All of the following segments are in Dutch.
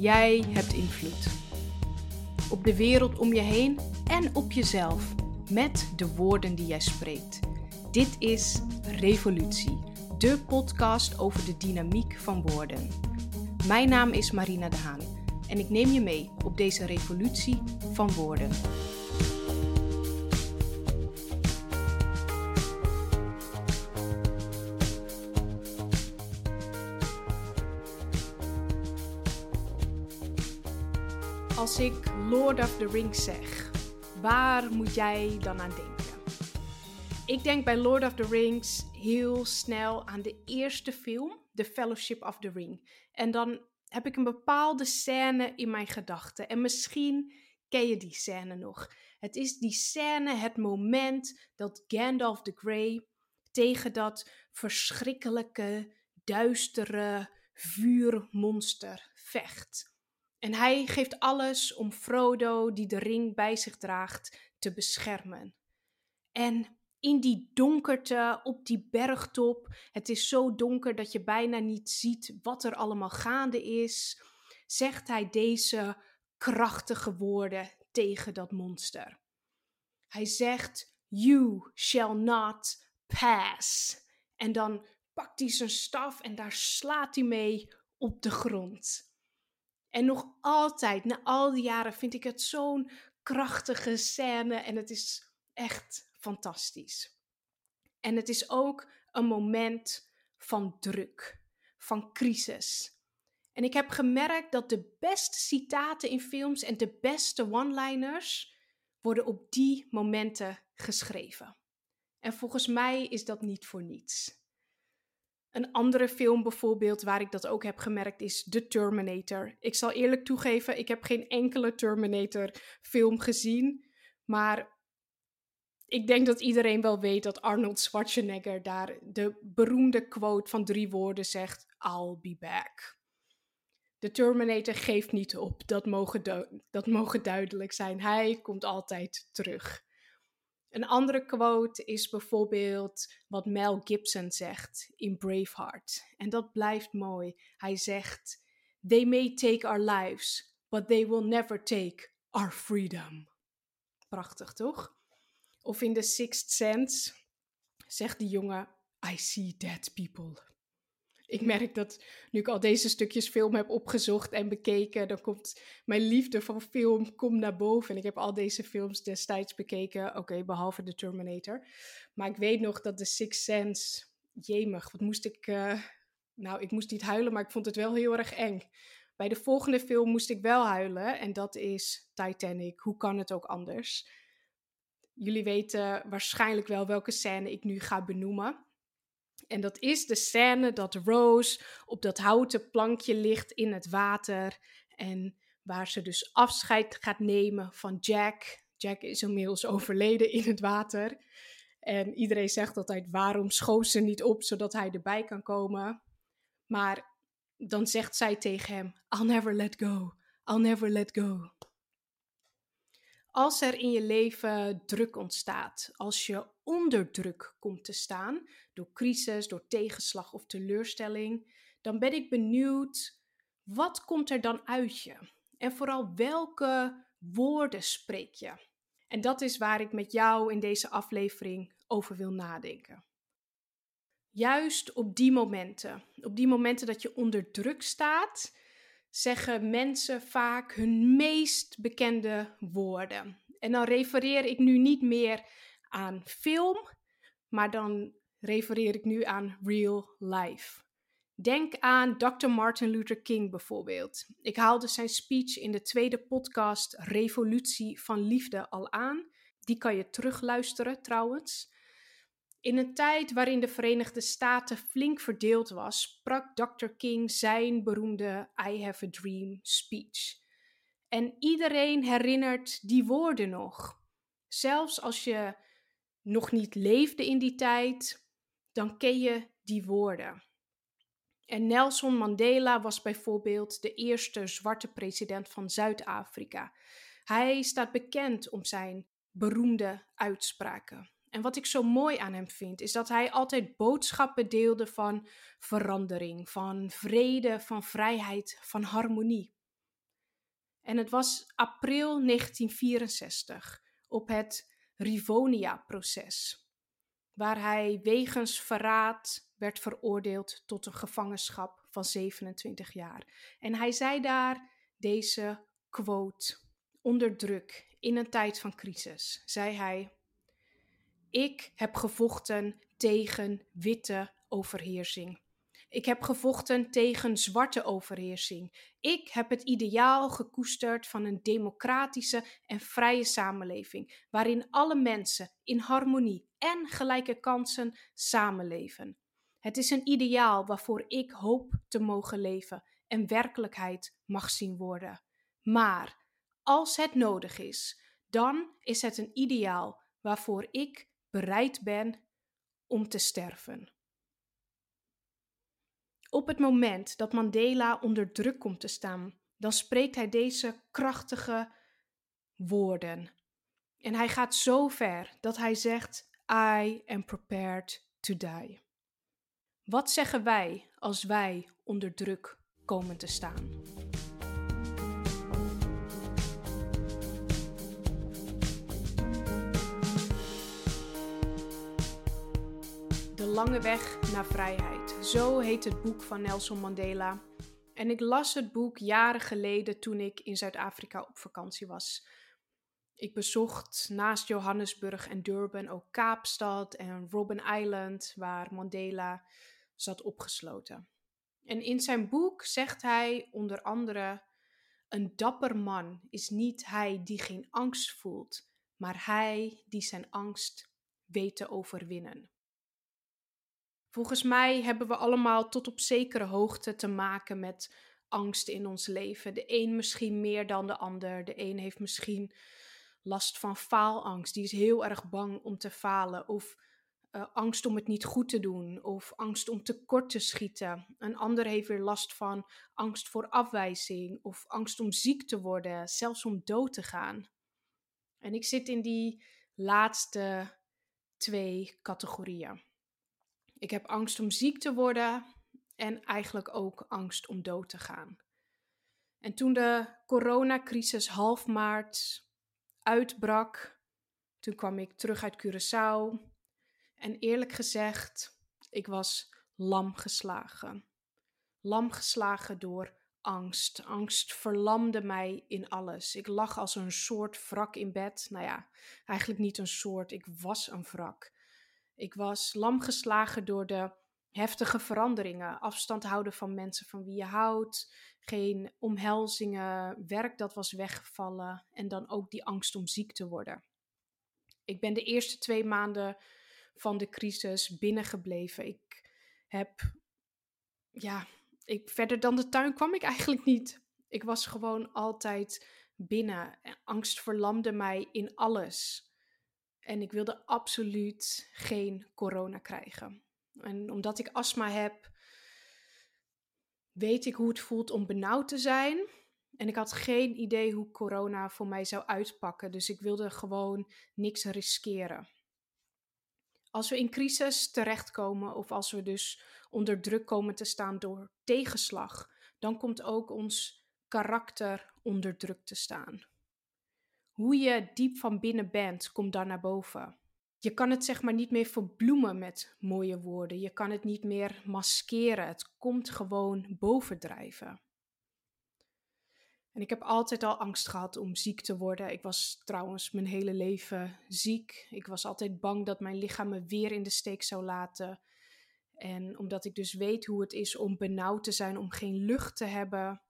Jij hebt invloed. Op de wereld om je heen en op jezelf. Met de woorden die jij spreekt. Dit is Revolutie, de podcast over de dynamiek van woorden. Mijn naam is Marina de Haan en ik neem je mee op deze revolutie van woorden. Lord of the Rings zeg, waar moet jij dan aan denken? Ik denk bij Lord of the Rings heel snel aan de eerste film, The Fellowship of the Ring. En dan heb ik een bepaalde scène in mijn gedachten. En misschien ken je die scène nog. Het is die scène, het moment dat Gandalf the Grey tegen dat verschrikkelijke, duistere vuurmonster vecht. En hij geeft alles om Frodo, die de ring bij zich draagt, te beschermen. En in die donkerte op die bergtop, het is zo donker dat je bijna niet ziet wat er allemaal gaande is, zegt hij deze krachtige woorden tegen dat monster. Hij zegt: You shall not pass. En dan pakt hij zijn staf en daar slaat hij mee op de grond. En nog altijd, na al die jaren, vind ik het zo'n krachtige scène en het is echt fantastisch. En het is ook een moment van druk, van crisis. En ik heb gemerkt dat de beste citaten in films en de beste one-liners worden op die momenten geschreven. En volgens mij is dat niet voor niets. Een andere film bijvoorbeeld waar ik dat ook heb gemerkt is The Terminator. Ik zal eerlijk toegeven, ik heb geen enkele Terminator film gezien. Maar ik denk dat iedereen wel weet dat Arnold Schwarzenegger daar de beroemde quote van drie woorden zegt: I'll be back. De Terminator geeft niet op, dat mogen, dat mogen duidelijk zijn. Hij komt altijd terug. Een andere quote is bijvoorbeeld wat Mel Gibson zegt in Braveheart. En dat blijft mooi. Hij zegt: They may take our lives, but they will never take our freedom. Prachtig, toch? Of in The Sixth Sense zegt die jongen: I see dead people. Ik merk dat nu ik al deze stukjes film heb opgezocht en bekeken, dan komt mijn liefde van film komt naar boven. En ik heb al deze films destijds bekeken, oké, behalve The Terminator. Maar ik weet nog dat The Sixth Sense, jemig, wat moest ik... Uh, nou, ik moest niet huilen, maar ik vond het wel heel erg eng. Bij de volgende film moest ik wel huilen en dat is Titanic. Hoe kan het ook anders? Jullie weten waarschijnlijk wel welke scène ik nu ga benoemen. En dat is de scène dat Rose op dat houten plankje ligt in het water. En waar ze dus afscheid gaat nemen van Jack. Jack is inmiddels overleden in het water. En iedereen zegt altijd: waarom schoof ze niet op zodat hij erbij kan komen? Maar dan zegt zij tegen hem: I'll never let go. I'll never let go. Als er in je leven druk ontstaat, als je onder druk komt te staan door crisis, door tegenslag of teleurstelling, dan ben ik benieuwd wat komt er dan uit je? En vooral welke woorden spreek je? En dat is waar ik met jou in deze aflevering over wil nadenken. Juist op die momenten, op die momenten dat je onder druk staat, zeggen mensen vaak hun meest bekende woorden. En dan refereer ik nu niet meer aan film, maar dan refereer ik nu aan real life. Denk aan Dr. Martin Luther King bijvoorbeeld. Ik haalde zijn speech in de tweede podcast Revolutie van Liefde al aan. Die kan je terugluisteren trouwens. In een tijd waarin de Verenigde Staten flink verdeeld was, sprak Dr. King zijn beroemde I Have a Dream speech. En iedereen herinnert die woorden nog. Zelfs als je nog niet leefde in die tijd, dan ken je die woorden. En Nelson Mandela was bijvoorbeeld de eerste zwarte president van Zuid-Afrika. Hij staat bekend om zijn beroemde uitspraken. En wat ik zo mooi aan hem vind, is dat hij altijd boodschappen deelde van verandering, van vrede, van vrijheid, van harmonie. En het was april 1964 op het Rivonia-proces, waar hij wegens verraad werd veroordeeld tot een gevangenschap van 27 jaar. En hij zei daar deze quote: Onder druk, in een tijd van crisis, zei hij: Ik heb gevochten tegen witte overheersing. Ik heb gevochten tegen zwarte overheersing. Ik heb het ideaal gekoesterd van een democratische en vrije samenleving, waarin alle mensen in harmonie en gelijke kansen samenleven. Het is een ideaal waarvoor ik hoop te mogen leven en werkelijkheid mag zien worden. Maar als het nodig is, dan is het een ideaal waarvoor ik bereid ben om te sterven. Op het moment dat Mandela onder druk komt te staan, dan spreekt hij deze krachtige woorden. En hij gaat zo ver dat hij zegt: I am prepared to die. Wat zeggen wij als wij onder druk komen te staan? Lange weg naar vrijheid. Zo heet het boek van Nelson Mandela. En ik las het boek jaren geleden toen ik in Zuid-Afrika op vakantie was. Ik bezocht naast Johannesburg en Durban ook Kaapstad en Robben Island, waar Mandela zat opgesloten. En in zijn boek zegt hij onder andere: Een dapper man is niet hij die geen angst voelt, maar hij die zijn angst weet te overwinnen. Volgens mij hebben we allemaal tot op zekere hoogte te maken met angst in ons leven. De een misschien meer dan de ander. De een heeft misschien last van faalangst. Die is heel erg bang om te falen. Of uh, angst om het niet goed te doen. Of angst om tekort te schieten. Een ander heeft weer last van angst voor afwijzing. Of angst om ziek te worden. Zelfs om dood te gaan. En ik zit in die laatste twee categorieën. Ik heb angst om ziek te worden en eigenlijk ook angst om dood te gaan. En toen de coronacrisis half maart uitbrak, toen kwam ik terug uit Curaçao. En eerlijk gezegd, ik was lam geslagen. Lam geslagen door angst. Angst verlamde mij in alles. Ik lag als een soort wrak in bed. Nou ja, eigenlijk niet een soort, ik was een wrak. Ik was lam geslagen door de heftige veranderingen. Afstand houden van mensen van wie je houdt. Geen omhelzingen. Werk dat was weggevallen. En dan ook die angst om ziek te worden. Ik ben de eerste twee maanden van de crisis binnengebleven. Ik heb, ja, ik, verder dan de tuin kwam ik eigenlijk niet. Ik was gewoon altijd binnen. Angst verlamde mij in alles. En ik wilde absoluut geen corona krijgen. En omdat ik astma heb, weet ik hoe het voelt om benauwd te zijn. En ik had geen idee hoe corona voor mij zou uitpakken. Dus ik wilde gewoon niks riskeren. Als we in crisis terechtkomen of als we dus onder druk komen te staan door tegenslag, dan komt ook ons karakter onder druk te staan hoe je diep van binnen bent, komt daar naar boven. Je kan het zeg maar niet meer verbloemen met mooie woorden. Je kan het niet meer maskeren. Het komt gewoon bovendrijven. En ik heb altijd al angst gehad om ziek te worden. Ik was trouwens mijn hele leven ziek. Ik was altijd bang dat mijn lichaam me weer in de steek zou laten. En omdat ik dus weet hoe het is om benauwd te zijn, om geen lucht te hebben,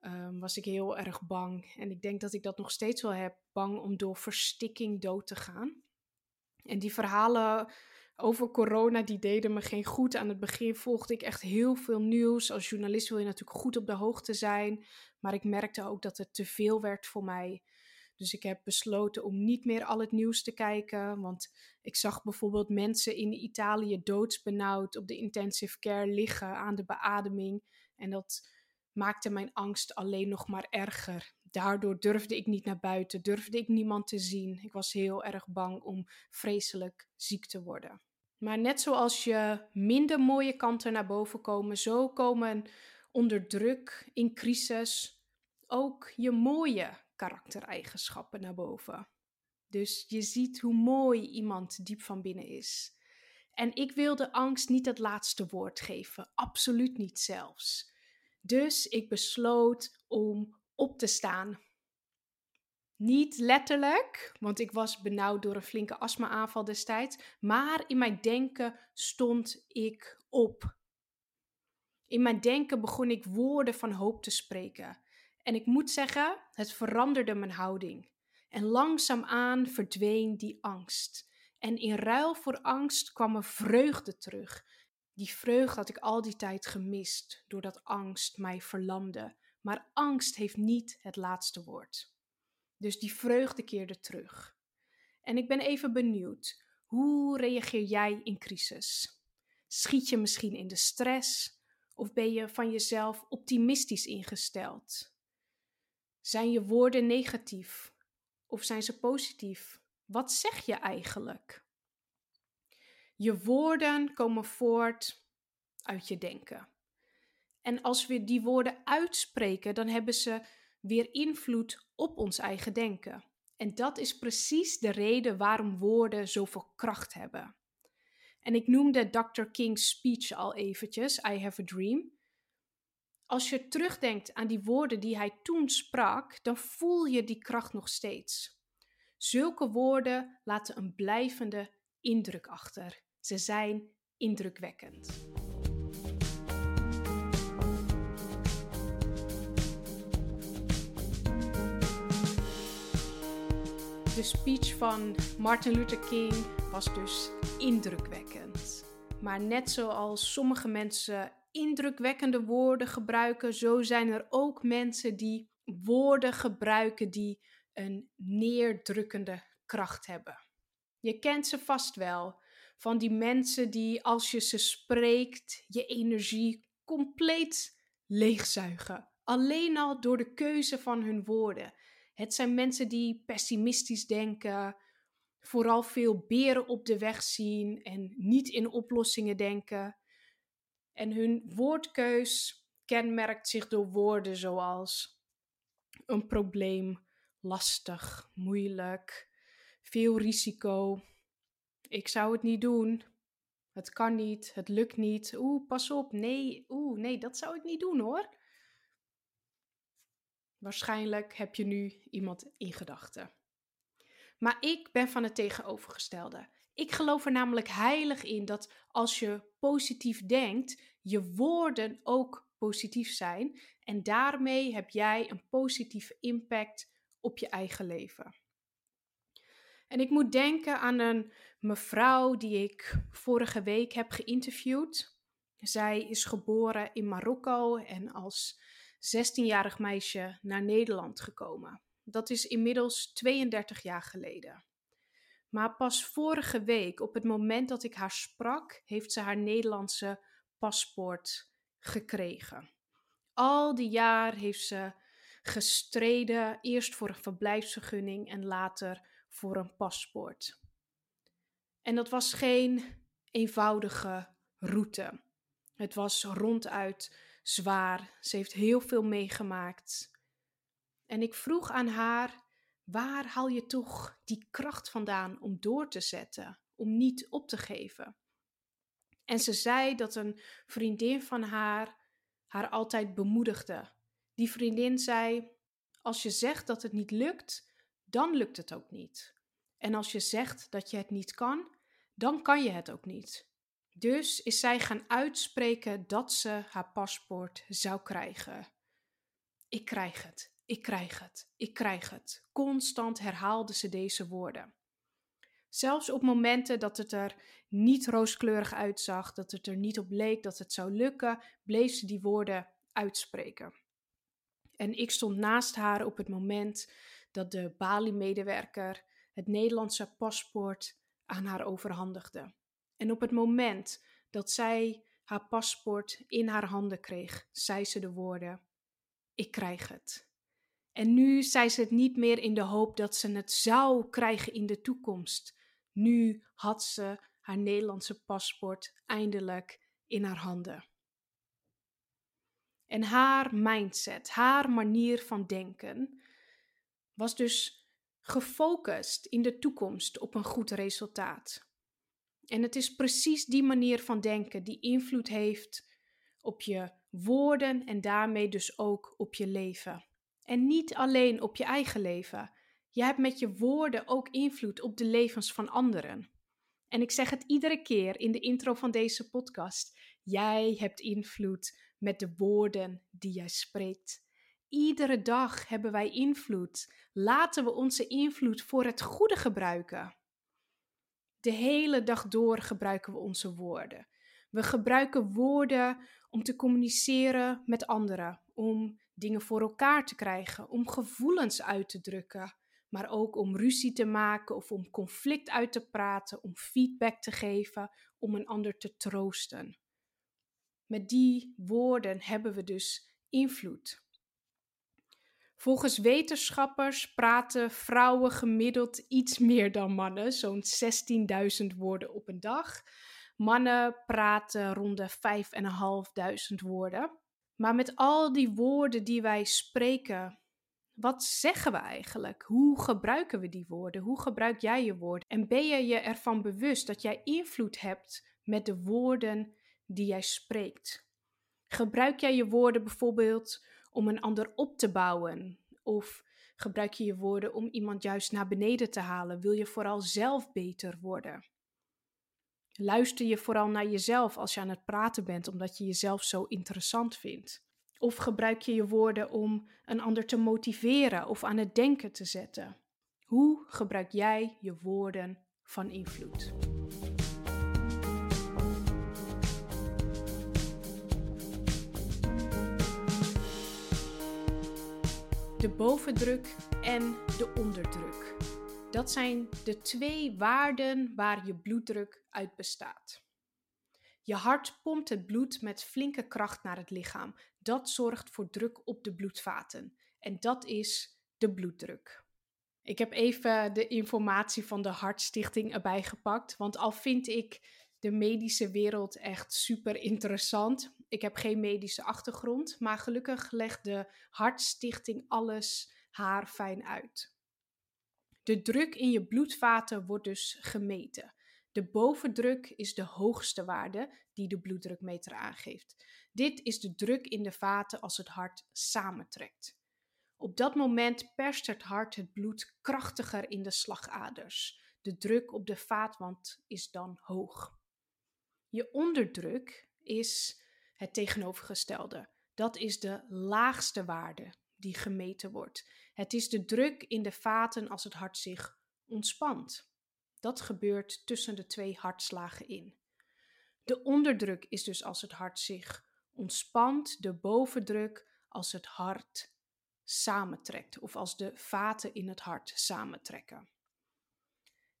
um, was ik heel erg bang. En ik denk dat ik dat nog steeds wel heb, bang om door verstikking dood te gaan. En die verhalen over corona, die deden me geen goed. Aan het begin volgde ik echt heel veel nieuws. Als journalist wil je natuurlijk goed op de hoogte zijn. Maar ik merkte ook dat het te veel werd voor mij. Dus ik heb besloten om niet meer al het nieuws te kijken. Want ik zag bijvoorbeeld mensen in Italië doodsbenauwd op de intensive care liggen aan de beademing. En dat maakte mijn angst alleen nog maar erger. Daardoor durfde ik niet naar buiten, durfde ik niemand te zien. Ik was heel erg bang om vreselijk ziek te worden. Maar net zoals je minder mooie kanten naar boven komen, zo komen onder druk, in crisis, ook je mooie karaktereigenschappen naar boven. Dus je ziet hoe mooi iemand diep van binnen is. En ik wil de angst niet het laatste woord geven, absoluut niet zelfs. Dus ik besloot om op te staan. Niet letterlijk, want ik was benauwd door een flinke astma-aanval destijds, maar in mijn denken stond ik op. In mijn denken begon ik woorden van hoop te spreken. En ik moet zeggen, het veranderde mijn houding. En langzaamaan verdween die angst. En in ruil voor angst kwam een vreugde terug. Die vreugde had ik al die tijd gemist, doordat angst mij verlamde. Maar angst heeft niet het laatste woord. Dus die vreugde keerde terug. En ik ben even benieuwd, hoe reageer jij in crisis? Schiet je misschien in de stress? Of ben je van jezelf optimistisch ingesteld? Zijn je woorden negatief of zijn ze positief? Wat zeg je eigenlijk? Je woorden komen voort uit je denken. En als we die woorden uitspreken, dan hebben ze weer invloed op ons eigen denken. En dat is precies de reden waarom woorden zoveel kracht hebben. En ik noemde Dr. King's speech al eventjes, I have a dream. Als je terugdenkt aan die woorden die hij toen sprak, dan voel je die kracht nog steeds. Zulke woorden laten een blijvende indruk achter. Ze zijn indrukwekkend. De speech van Martin Luther King was dus indrukwekkend. Maar net zoals sommige mensen indrukwekkende woorden gebruiken, zo zijn er ook mensen die woorden gebruiken die een neerdrukkende kracht hebben. Je kent ze vast wel, van die mensen die als je ze spreekt, je energie compleet leegzuigen. Alleen al door de keuze van hun woorden. Het zijn mensen die pessimistisch denken, vooral veel beren op de weg zien en niet in oplossingen denken. En hun woordkeus kenmerkt zich door woorden zoals een probleem, lastig, moeilijk, veel risico. Ik zou het niet doen. Het kan niet, het lukt niet. Oeh, pas op. Nee, oeh, nee, dat zou ik niet doen hoor. Waarschijnlijk heb je nu iemand in gedachten. Maar ik ben van het tegenovergestelde. Ik geloof er namelijk heilig in dat als je positief denkt, je woorden ook positief zijn. En daarmee heb jij een positieve impact op je eigen leven. En ik moet denken aan een mevrouw die ik vorige week heb geïnterviewd. Zij is geboren in Marokko en als 16-jarig meisje naar Nederland gekomen. Dat is inmiddels 32 jaar geleden. Maar pas vorige week, op het moment dat ik haar sprak, heeft ze haar Nederlandse paspoort gekregen. Al die jaar heeft ze gestreden, eerst voor een verblijfsvergunning en later voor een paspoort. En dat was geen eenvoudige route. Het was ronduit zwaar. Ze heeft heel veel meegemaakt. En ik vroeg aan haar: waar haal je toch die kracht vandaan om door te zetten, om niet op te geven? En ze zei dat een vriendin van haar haar altijd bemoedigde. Die vriendin zei: Als je zegt dat het niet lukt, dan lukt het ook niet. En als je zegt dat je het niet kan, dan kan je het ook niet. Dus is zij gaan uitspreken dat ze haar paspoort zou krijgen. Ik krijg het, ik krijg het, ik krijg het. Constant herhaalde ze deze woorden. Zelfs op momenten dat het er niet rooskleurig uitzag, dat het er niet op leek dat het zou lukken, bleef ze die woorden uitspreken. En ik stond naast haar op het moment dat de Bali-medewerker het Nederlandse paspoort aan haar overhandigde. En op het moment dat zij haar paspoort in haar handen kreeg, zei ze de woorden: Ik krijg het. En nu zei ze het niet meer in de hoop dat ze het zou krijgen in de toekomst. Nu had ze haar Nederlandse paspoort eindelijk in haar handen. En haar mindset, haar manier van denken, was dus gefocust in de toekomst op een goed resultaat. En het is precies die manier van denken die invloed heeft op je woorden en daarmee dus ook op je leven. En niet alleen op je eigen leven. Je hebt met je woorden ook invloed op de levens van anderen. En ik zeg het iedere keer in de intro van deze podcast. Jij hebt invloed met de woorden die jij spreekt. Iedere dag hebben wij invloed. Laten we onze invloed voor het goede gebruiken. De hele dag door gebruiken we onze woorden. We gebruiken woorden om te communiceren met anderen, om dingen voor elkaar te krijgen, om gevoelens uit te drukken, maar ook om ruzie te maken of om conflict uit te praten, om feedback te geven, om een ander te troosten. Met die woorden hebben we dus invloed. Volgens wetenschappers praten vrouwen gemiddeld iets meer dan mannen, zo'n 16.000 woorden op een dag. Mannen praten rond de 5.500 woorden. Maar met al die woorden die wij spreken, wat zeggen we eigenlijk? Hoe gebruiken we die woorden? Hoe gebruik jij je woorden? En ben je je ervan bewust dat jij invloed hebt met de woorden die jij spreekt? Gebruik jij je woorden bijvoorbeeld om een ander op te bouwen? Of gebruik je je woorden om iemand juist naar beneden te halen? Wil je vooral zelf beter worden? Luister je vooral naar jezelf als je aan het praten bent, omdat je jezelf zo interessant vindt? Of gebruik je je woorden om een ander te motiveren of aan het denken te zetten? Hoe gebruik jij je woorden van invloed? De bovendruk en de onderdruk. Dat zijn de twee waarden waar je bloeddruk uit bestaat. Je hart pompt het bloed met flinke kracht naar het lichaam. Dat zorgt voor druk op de bloedvaten. En dat is de bloeddruk. Ik heb even de informatie van de Hartstichting erbij gepakt. Want al vind ik de medische wereld echt super interessant. Ik heb geen medische achtergrond, maar gelukkig legt de Hartstichting alles haar fijn uit. De druk in je bloedvaten wordt dus gemeten. De bovendruk is de hoogste waarde die de bloeddrukmeter aangeeft. Dit is de druk in de vaten als het hart samentrekt. Op dat moment perst het hart het bloed krachtiger in de slagaders. De druk op de vaatwand is dan hoog. Je onderdruk is het tegenovergestelde. Dat is de laagste waarde die gemeten wordt. Het is de druk in de vaten als het hart zich ontspant. Dat gebeurt tussen de twee hartslagen in. De onderdruk is dus als het hart zich ontspant, de bovendruk als het hart samentrekt of als de vaten in het hart samentrekken.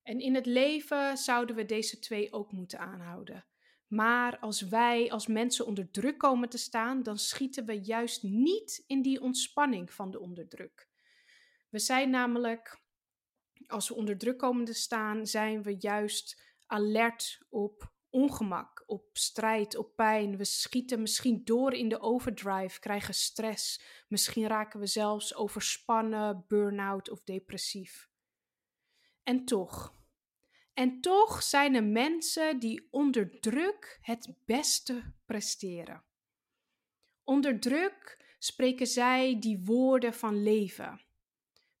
En in het leven zouden we deze twee ook moeten aanhouden. Maar als wij als mensen onder druk komen te staan, dan schieten we juist niet in die ontspanning van de onderdruk. We zijn namelijk, als we onder druk komen te staan, zijn we juist alert op ongemak, op strijd, op pijn. We schieten misschien door in de overdrive, krijgen stress. Misschien raken we zelfs overspannen, burn-out of depressief. En toch, en toch zijn er mensen die onder druk het beste presteren. Onder druk spreken zij die woorden van leven.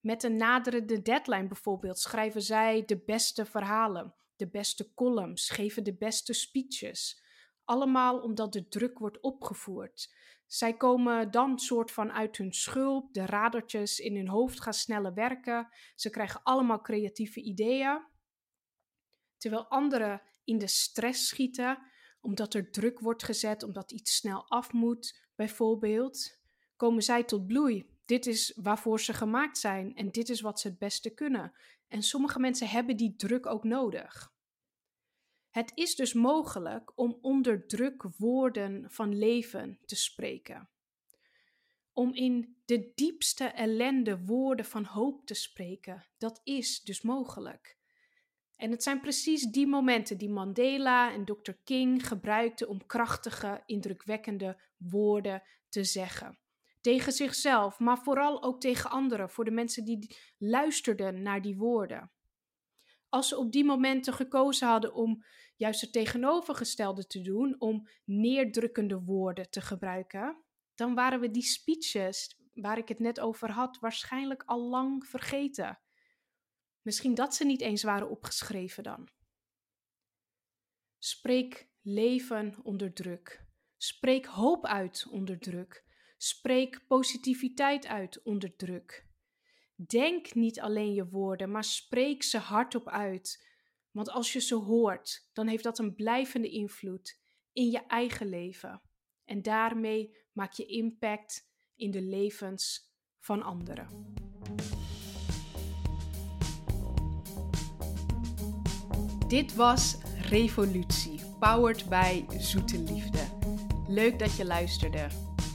Met een naderende deadline bijvoorbeeld schrijven zij de beste verhalen, de beste columns, geven de beste speeches. Allemaal omdat de druk wordt opgevoerd. Zij komen dan soort van uit hun schulp, de radertjes in hun hoofd gaan sneller werken. Ze krijgen allemaal creatieve ideeën. Terwijl anderen in de stress schieten, omdat er druk wordt gezet, omdat iets snel af moet, bijvoorbeeld, komen zij tot bloei. Dit is waarvoor ze gemaakt zijn en dit is wat ze het beste kunnen. En sommige mensen hebben die druk ook nodig. Het is dus mogelijk om onder druk woorden van leven te spreken. Om in de diepste ellende woorden van hoop te spreken, dat is dus mogelijk. En het zijn precies die momenten die Mandela en Dr. King gebruikten om krachtige, indrukwekkende woorden te zeggen. Tegen zichzelf, maar vooral ook tegen anderen, voor de mensen die luisterden naar die woorden. Als ze op die momenten gekozen hadden om juist het tegenovergestelde te doen, om neerdrukkende woorden te gebruiken, dan waren we die speeches waar ik het net over had waarschijnlijk al lang vergeten. Misschien dat ze niet eens waren opgeschreven dan. Spreek leven onder druk. Spreek hoop uit onder druk. Spreek positiviteit uit onder druk. Denk niet alleen je woorden, maar spreek ze hardop uit. Want als je ze hoort, dan heeft dat een blijvende invloed in je eigen leven. En daarmee maak je impact in de levens van anderen. Dit was Revolutie, powered by Zoete Liefde. Leuk dat je luisterde.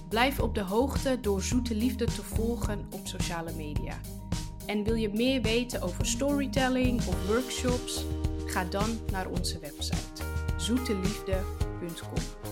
Blijf op de hoogte door Zoete Liefde te volgen op sociale media. En wil je meer weten over storytelling of workshops? Ga dan naar onze website zoeteliefde.com.